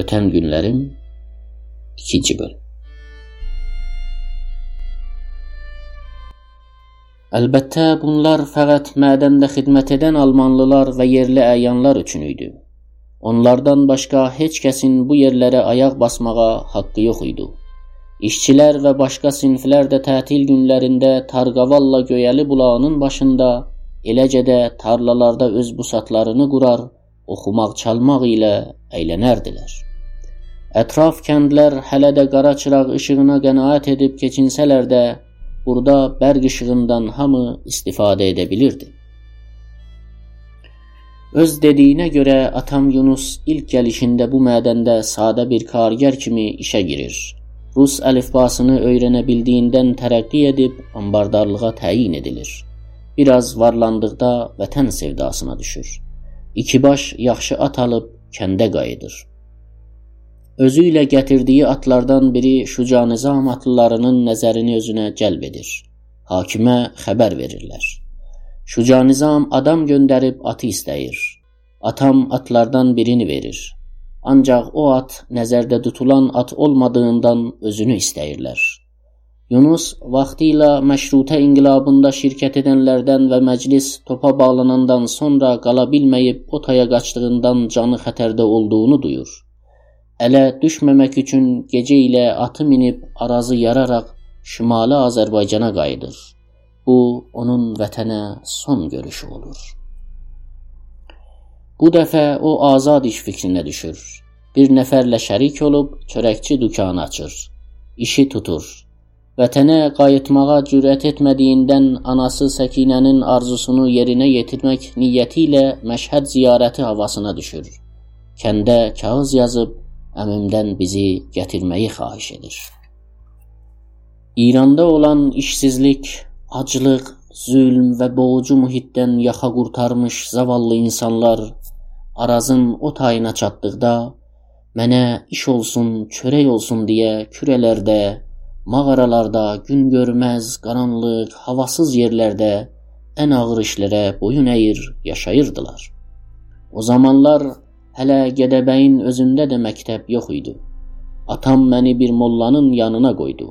Ötən günlərim 2-ci bölüm. Əlbəttə, bunlar fəqət mədəndə xidmət edən almanlılar və yerli əyanlar üçün idi. Onlardan başqa heç kəsin bu yerlərə ayaq basmağa haqqı yox idi. İşçilər və başqa siniflər də tətil günlərində Tarqavalla Göyəli bulağının başında, eləcə də tarlalarda öz busatlarını qurar, oxumaq, çalmaq ilə əylənirdilər. Ətraf kəndlər hələ də qara çıraq işığına qənaət edib keçinsələr də, burada bərq işığından hamı istifadə edə bilirdi. Öz dediyinə görə atam Yunus ilk gəlişində bu mədəndə sadə bir karger kimi işə girir. Rus əlifbasını öyrənə bildiyindən tərəqqi edib ambardarlığa təyin edilir. Biraz varlandıqda vətən sevdasına düşür. İki baş yaxşı at alıb kəndə qayıdır. Özü ilə gətirdiyi atlardan biri Şuca Nizam atlılarının nəzərini özünə cəlb edir. Hakimə xəbər verirlər. Şuca Nizam adam göndərib atı istəyir. Atam atlardan birini verir. Ancaq o at nəzərdə tutulan at olmadığından özünü istəyirlər. Yunus vaxtilə məşrutə inqilabında şirkət edənlərdən və məclis topa bağlanandan sonra qala bilməyib o taya qaçdığından canı xətərdə olduğunu duyur. Ələ düşməmək üçün gecə ilə atı minib arazı yararaq şimali Azərbaycana qayıdır. Bu onun vətənə son görüşü olur. Bu dəfə o azad iş fikrinə düşür. Bir nəfərlə şərik olub çörəkçi dükanı açır. İşi tutur. Vətənə qayıtmağa cürət etmədiyindən anası Səkinənin arzusunu yerinə yetirmək niyyəti ilə Məşhəd ziyarəti havasına düşür. Kəndə kağız yazıb əmimdən bizi gətirməyi xahiş edir. İranda olan işsizlik, aclıq, zülm və boğucu mühitdən yaxa qurtarmış zavallı insanlar Arazın o tayına çatdıqda mənə iş olsun, çörək olsun deyə kürələrdə Mağaralarda, gün görməz, qaranlıq, havasız yerlərdə ən ağır işlərə boyun əyir, yaşayırdılar. O zamanlar hələ Gədəbəyin özündə də məktəb yox idi. Atam məni bir mollanın yanına qoydu.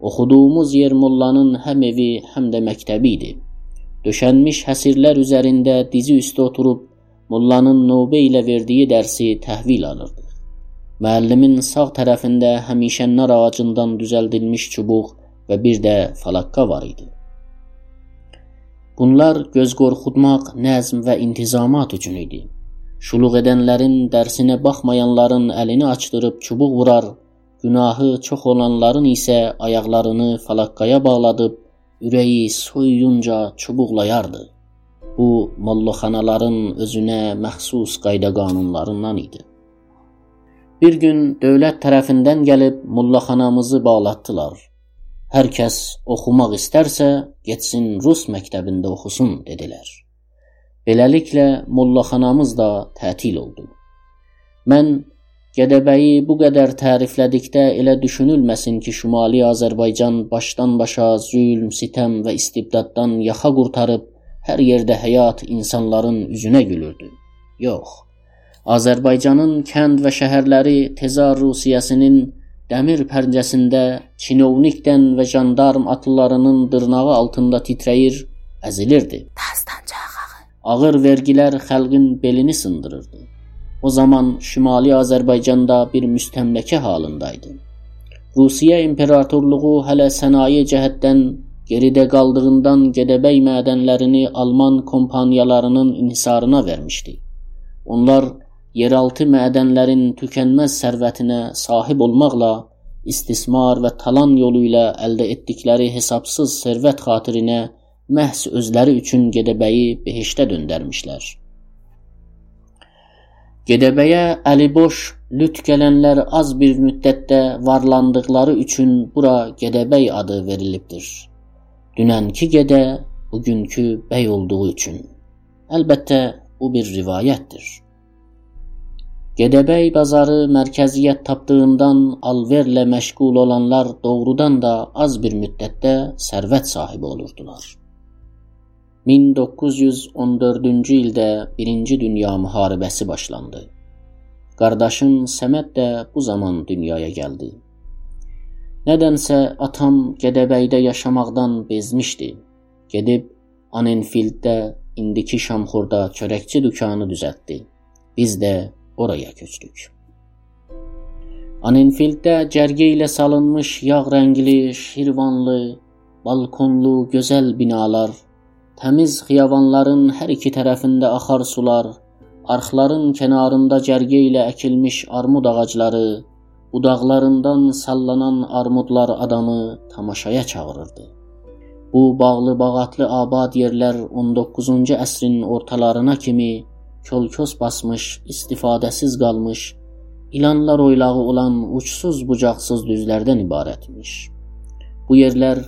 Oxuduğumuz yer mollanın həm evi, həm də məktəbi idi. Döşənmiş həsirlər üzərində dizi üstə oturub mollanın növbə ilə verdiyi dərsi təhvil alırdı. Müəllimin sağ tərəfində həmişə nar ağacından düzəldilmiş çubuq və bir də falaqqa var idi. Bunlar göz qorxutmaq, nəzm və intizamat üçün idi. Şuluq edənlərin dərsinə baxmayanların əlini açdırıb çubuq vurar, günahı çox olanların isə ayaqlarını falaqqaya bağladıb ürəyi soyuyunca çubuqlayardı. Bu mollaxanaların özünə məxsus qayda-qanunlarından idi. Bir gün dövlət tərəfindən gəlib mollaxanamızı bağlatdılar. Hər kəs oxumaq istərsə, getsin rus məktəbində oxusun dedilər. Beləliklə mollaxanamız da tətil oldu. Mən Gədəbəyi bu qədər təriflədikdə elə düşünülməsin ki, Şimali Azərbaycan başdan-başa zülm, sitəm və istibdaddan yaxa qurtarıb hər yerdə həyat insanların üzünə gülürdü. Yox. Azərbaycanın kənd və şəhərləri Tezar Rusiyasının dəmir pəncəsində çinovnikdən və jandarm atlılarının dırnağı altında titrəyir, əzilirdi. Ağır vergilər xalqın belini sındırırdı. O zaman Şimali Azərbaycanda bir müstəmləkə halındaydı. Rusiya imperatorluğu hələ sənaye cəhətdən geridə qaldığından Gədəbəy mədənlərini Alman kompaniyalarının inhisarına vermişdi. Onlar yeraltı mədənlərin tükənməz sərvətinə sahib olmaqla istismar və talan yolu ilə əldə etdikləri hesabsız sərvət xatirinə məhz özləri üçün Gedəbəyi behiştə döndərmişlər. Gedəbəyə əliboş lüt gələnlər az bir müddətdə varlandıqları üçün bura Gedəbəy adı verilibdir. Dünənki gedə bugünkü bəy olduğu üçün. Əlbəttə bu bir rivayətdir. Gədəbəy bazarı mərkəziyyət tapdığından alverlə məşğul olanlar doğrudan da az bir müddətdə sərvət sahibi olurdular. 1914-cü ildə 1-ci Dünya müharibəsi başlandı. Qardaşım Səməd də bu zaman dünyaya gəldi. Nədənsə atam Gədəbəydə yaşamaqdan bezmişdi. Gedib Anenfielddə indiki Şamxurda çörəkçi dükanı düzəltdi. Biz də oraya köçdük. Anenfielddə cərgə ilə salınmış yağ rəngli, şirvanlı, balkonlu gözəl binalar, təmiz xiyavanların hər iki tərəfində axar sular, arxların kənarında cərgə ilə əkilmiş armud ağacları, budaqlarından sallanan armudlar adamı tamaşaya çağırırdı. Bu bağlı bağatlı abad yerlər 19-cu əsrin ortalarına kimi kölkos basmış, istifadəsiz qalmış ilanlar oylağı olan uçsuz bucaqsız düzlərdən ibarətmiş. Bu yerlər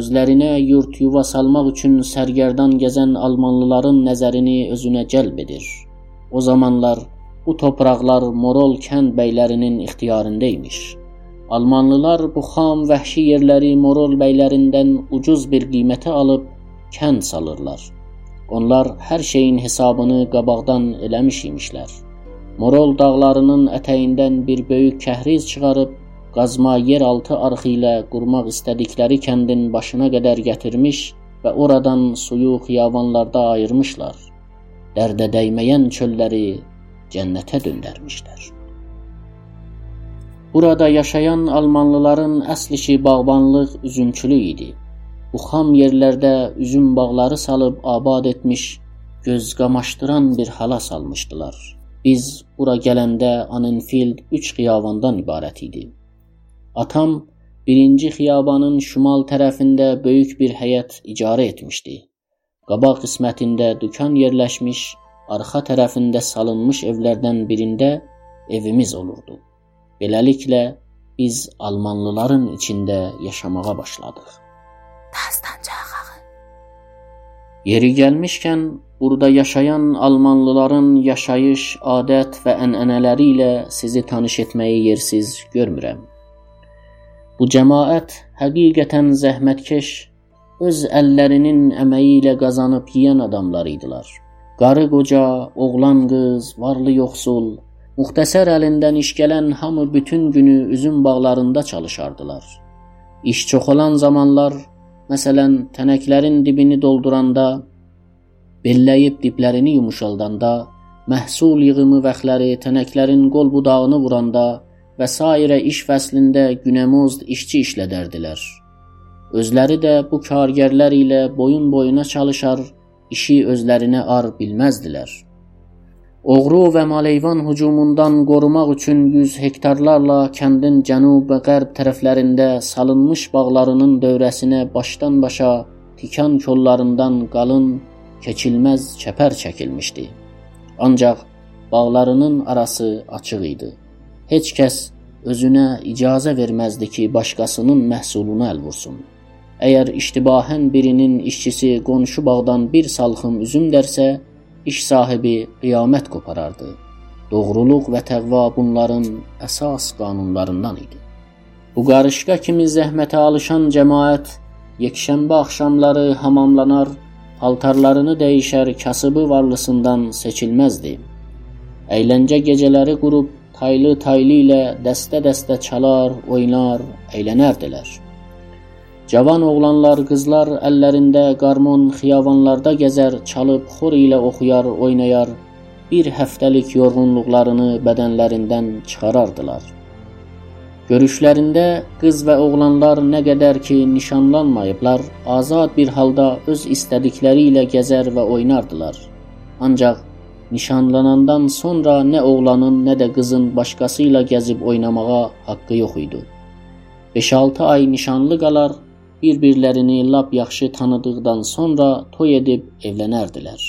özlərinə yurt yuva salmaq üçün sərgərdan gəzən almanlıların nəzərini özünə cəlb edir. O zamanlar bu torpaqlar Morol kənd bəylərinin ixtiyarında imiş. Almanlılar bu xam vəhşi yerləri Morol bəylərindən ucuz bir qiymətə alıb kənd salırlar. Onlar hər şeyin hesabını qabaqdan eləmiş imişlər. Morol dağlarının ətəyindən bir böyük kəhriz çıxarıb qazma yeraltı arxı ilə qurmaq istədikləri kəndin başına qədər gətirmiş və oradan suyu xiyavanlarda ayırmışlar. Dərdə dəyməyən çölləri cənnətə döndərmişlər. Burada yaşayan almanlıların əsl işi bağbanlıq, üzümçülük idi. Bu xam yerlərdə üzüm bağları salıb abad etmiş, göz qamaşdıran bir hala salmışdılar. Biz bura gələndə Anenfield 3 xiyabandan ibarət idi. Atam birinci xiyabanın şimal tərəfində böyük bir həyət icarə etmişdi. Qabaq qismətində dükan yerləşmiş, arxa tərəfində salınmış evlərdən birində evimiz olurdu. Beləliklə biz almanlıların içində yaşamağa başladıq. Dastancaq. Yeri gəlmişkən Burada yaşayan almanlıların yaşayış, adət və ənənələri ilə sizi tanış etməyi yersiz görmürəm. Bu cəmaət həqiqətən zəhmətkeş, öz əllərinin əməyi ilə qazanıb yeyən adamlar idilər. Qarı qoca, oğlan qız, varlı yoxsul, muxtəsər əlindən iş gələn hamı bütün günü üzüm bağlarında çalışardılar. İş çox olan zamanlar, məsələn, tənəklərin dibini dolduranda belləyib diblərini yumuşaldanda, məhsul yığımı vaxtları tənəklərin qol budağını vuranda və sairə iş fəslində günəmuzd işçi işlədərdilər. Özləri də bu kargərlər ilə boyun boyuna çalışar, işi özlərinə ar bilməzdilər. Oğru və maleyvan hücumundan qorumaq üçün 100 hektarlarla kəndin cənub və qərb tərəflərində salınmış bağlarının dövrəsinə başdan başa tikan kollarından qalın keçilməz çəpər çəkilmişdi. Ancaq bağlarının arası açıq idi. Heç kəs özünə icazə verməzdi ki, başqasının məhsuluna əl vursun. Əgər iştibahən birinin işçisi qonşu bağdan bir salxım üzüm dərsə, iş sahibi qiyamət qoparardı. Doğruluq və təqva bunların əsas qanunlarından idi. Bu qarışqa kimi zəhmətə alışan cəmaət yekşənbə axşamları hamamlanar, paltarlarını dəyişər, kasıbı varlısından seçilməzdi. Əyləncə gecələri qurub taylı-taylı ilə dəstə-dəstə çalar, oynar, əylənərdilər. Cavan oğlanlar, qızlar əllərində qarmon xiyavanlarda gəzər, çalıb xor ilə oxuyar, oynayar, bir həftəlik yorğunluqlarını bədənlərindən çıxarardılar. Görüşlərində qız və oğlanlar nə qədər ki nişanlanmayıblar, azad bir halda öz istədikləri ilə gəzər və oynardılar. Ancaq nişanlanandan sonra nə oğlanın, nə də qızın başqası ilə gəzib oynamağa haqqı yox idi. 5-6 ay nişanlı qalar, bir-birlərini lap yaxşı tanıdıqdan sonra toy edib evlənərdilər.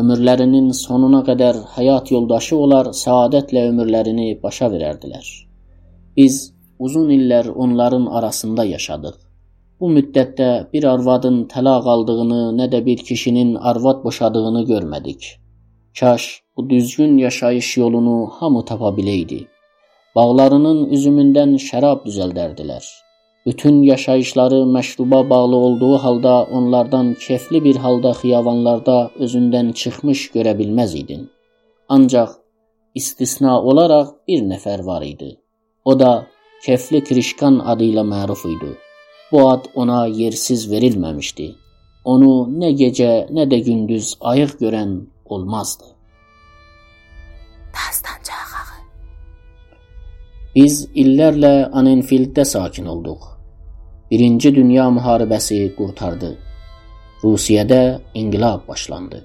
Ömürlərinin sonuna qədər həyat yoldaşı olar, səadətlə ömürlərini başa verərdilər. Biz uzun illər onların arasında yaşadıq. Bu müddətdə bir arvadın təlaq aldığını, nə də bir kişinin arvad boşadığını görmədik. Kaş bu düzgün yaşayış yolunu hamı tapa biləydi. Bağlarının üzümündən şərab düzəldərdilər. Bütün yaşayışları məşruba bağlı olduğu halda onlardan kefli bir halda xiyavanlarda özündən çıxmış görə bilməz idin. Ancaq istisna olaraq bir nəfər var idi. O da Kefli Krişkan adı ilə məruf idi. Bu ad ona yersiz verilməmişdi. Onu nə gecə, nə də gündüz ayıq görən olmazdı. Dastancağı. Biz illərlə Anenfielddə sakin olduq. Birinci Dünya müharibəsi qurtardı. Rusiyada inqilab başlandı.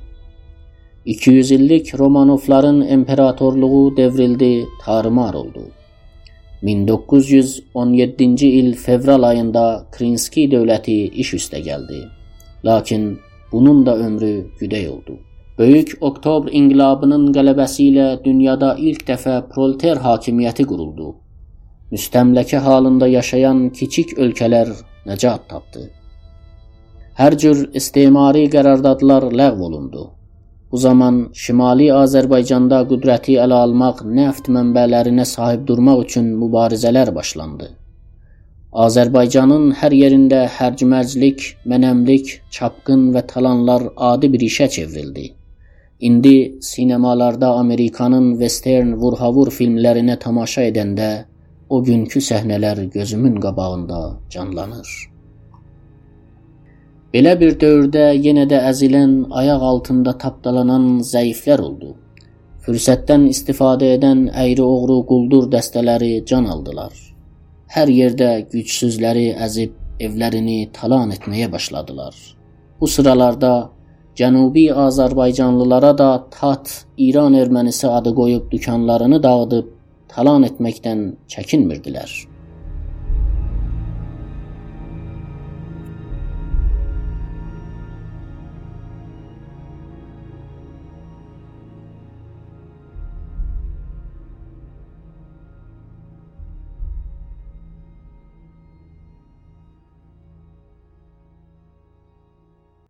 200 illik Romanovların imperatorluğu devrildi, tarımar oldu. 1917-ci il fevral ayında Krinski dövləti iş üstə gəldi. Lakin bunun da ömrü güdək oldu. Böyük Oktober inqilabının qələbəsi ilə dünyada ilk dəfə proleter hakimiyyəti quruldu. Müstəmləkə halında yaşayan kiçik ölkələr nəcat tapdı. Hər cür istimari qərardadlar ləğv olundu. Bu zaman Şimali Azərbaycanda qüdrəti ələ almaq, neft mənbələrinə sahib durmaq üçün mübarizələr başlandı. Azərbaycanın hər yerində hərc-mərclik, mənəmlik, çapqın və talanlar adi bir işə çevrildi. İndi sinemalarda Amerikanın western vurhavur filmlərinə tamaşa edəndə o günkü səhnələr gözümün qabağında canlanır. Belə bir dövrdə yenə də əzilən, ayaq altında tapdalanan zəiflər oldu. Fürsətdən istifadə edən əyri-oğru quldur dəstələri can aldılar. Hər yerdə gücsüzləri əzib evlərini talan etməyə başladılar. Bu sıralarda Cənubi Azərbaycanlılara da Tat İran ermənisi adı qoyub dükanlarını dağıdıb talan etməkdən çəkinmirdilər.